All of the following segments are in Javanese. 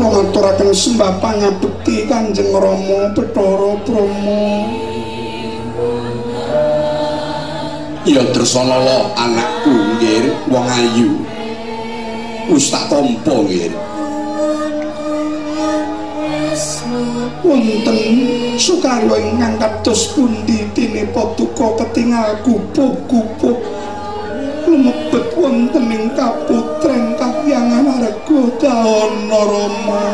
Rama Bathara Brahma Ya Dresanala anakku nggih wong ayu. Wis tak tampa nggih. Wonten sukaryo ingkang kados pundi dene paduka ketingal gubuk-gubuk lumebet wonten ing kaputren daana rama.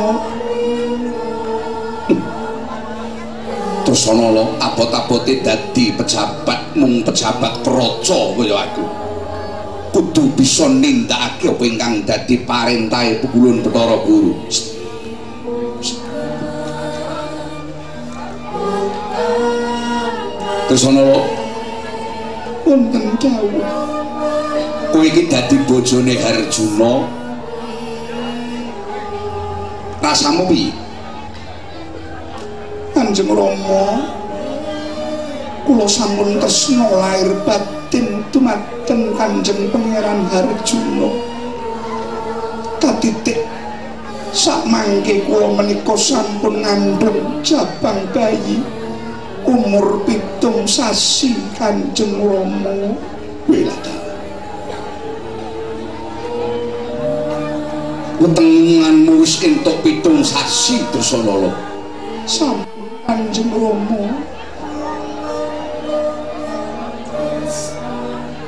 Terus ana lo abot-abote dadi pejabat mung pejabat praja kaya aku. Kudu bisa nindakake apa ingkang dadi parintahe pukulun Bathara Guru. Terus ana lo wonten dawuh kowe iki dadi bojone Harjuna rasamu piye? Kanjeng Rama kula sampun tresna lair batin dumateng Kanjeng Pangeran Harjuna. Katitik sak mangke kula menika sampun ngandhut jabang bayi umur pitung sasi Kanjeng Rama. Welata wetenganmu wis entuk pitung sasi Dresanala sampun Kanjeng Rama.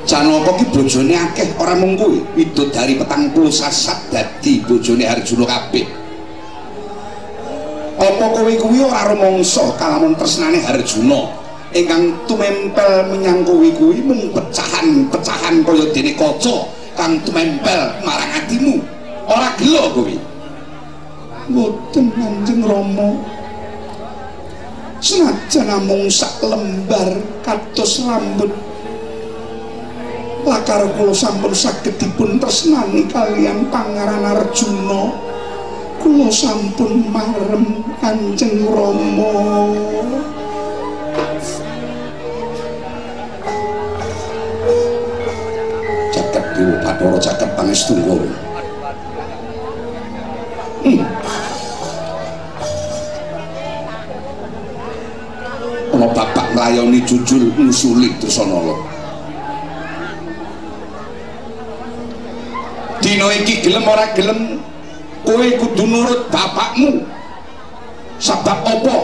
Janaka ki bojone akeh? Ora mung kuwi. Widodari petang puluh sasat dadi bojone Arjuna kabeh. Apa kowe kuwi ora rumangsa kalamun tresnane Arjuna? Ingkang tumempel menyang kowe kuwi mung pecahan-pecahan kaya dene kaca kang tumempel marang atimu. Ora gelo kowe boten Kanjeng Rama. Senajan namung sak lembar kados rambut. Lakar kula sampun saged dipun tresnani kalian Pangeran Arjuna kula sampun marem Kanjeng Rama. Jagat dewa Bathara jagat Pangestu kowe ana bapak nglayoni jujul ngusuli Dresanala dina iki gelem ora gelem kowe kudu nurut bapakmu. Sebab apa?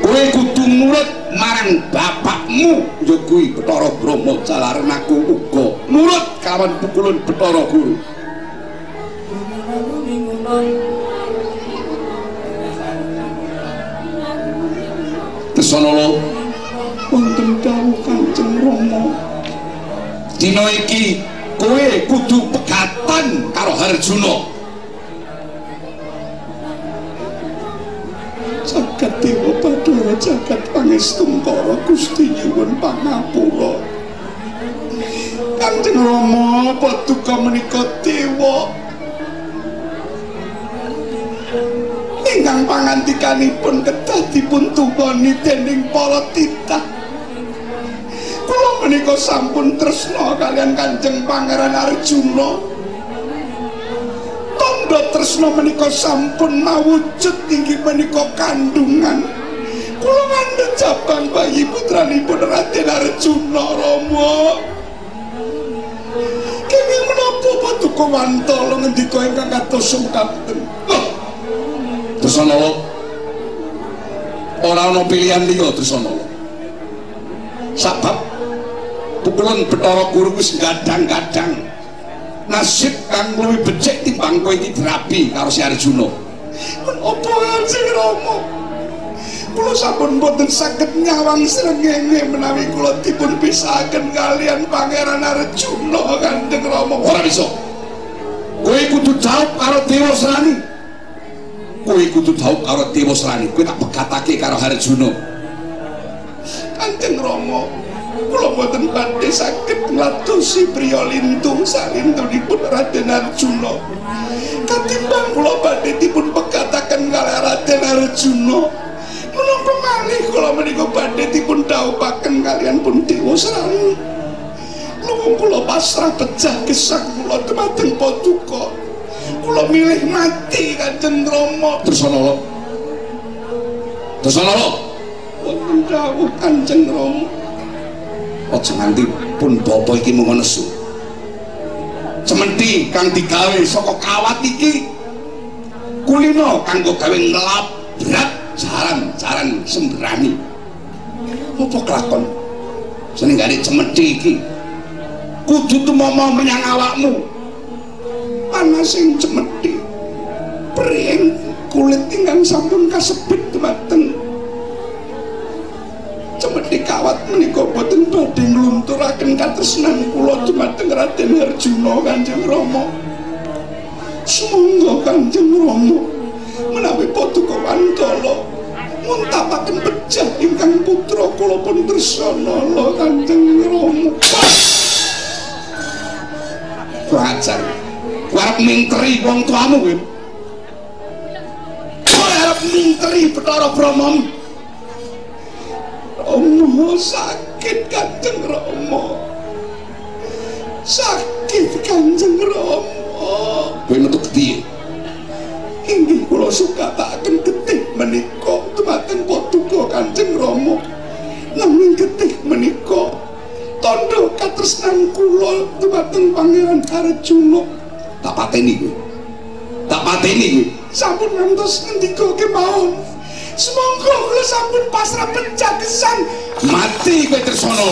Kowe kudu nurut marang bapakmu. Ya kuwi Bathara Brahma jalaran aku uga nurut kawan pukulun Bathara Guru Tesanala wonten dawuh Kanjeng Rama. Dina iki kowe kudu pegatan karo Harjuna. Jagat dewa Bathara jagat Pangestungkara Gusti nyuwun pangapura Kanjeng Rama paduka menika dewa ingkang pangantikanipun kedah dipun tuwani dening para titah. Kula menika sampun tresna kalian Kanjeng Pangeran Arjuna. Tandha tresna menika sampun mawujud inggih menika kandungan. Kula ngandhut jabang bayi putranipun Raden Arjuna Rama. Kenging menapa paduka wantala ngendika ingkang kados sungkanten Dresanala ora ana pilihan liya Dresanala sabab pukulan Bathara Guru wis gadang-gadang nasib kang luwih becik timbang kowe iki dirabi karo si Arjuna. Apa Kanjeng Rama? Kula sampun boten saged nyawang srengenge menawi kula dipun pisahaken kalian Pangeran Arjuna Kanjeng Rama. ora bisa. Kowe kudu jawab karo Dewa Srani kowe kudu jawab karo Dewa Srani kowe tak pegatake karo Arjuna Kanjeng Rama, kula boten badhe saged ngladosi priya lintu salindunipun Raden Arjuna. Katimbang kula badhe dipun pegataken kalih Raden Arjuna. Menapa malih kula menika badhe dipun dhaupaken kalian pun Dewa Srani. luwung kula pasrah pecah gesang kula dumateng paduka kula milih mati kanjeng Rama terus ana lho wonten dawuh kanjeng Rama aja nganti pun bapa iki mung nesu cementi kang digawe saka kawat iki. Kulino kanggo gawe ngelap berat jaran-jaran sembrani. Apa kelakon? Senenggane cemeti iki? Kudu tumomo menyang awakmu ana sing cemeti pring kulit ingkang sampun kasebut dumateng. Cemeti kawat menika boten badhe nglunturaken katresnan kula dumateng Raden Arjuna Kanjeng Rama. Sumangga Kanjeng Rama menawi paduka wantala muntapaken pejah ingkang putra kula pun tresna Kanjeng Rama. Wajar. Arep mingkeri wong tuamu kowe. Kowe arep mingkeri Bathara Brahma. Rama sakit Kanjeng Rama. Sakit Kanjeng Rama. Kowe metu gede. Inggih kula sukataken getih menika dumateng paduka Kanjeng Rama. Nanging getih menika tandha katresnan kula dumateng Pangeran Arjuna. Tak pateni kowe. Tak pateni kowe. sampun ngantos ngendika kemawon semangka kula sampun pasrah pencagesan Mati kowe Tresna.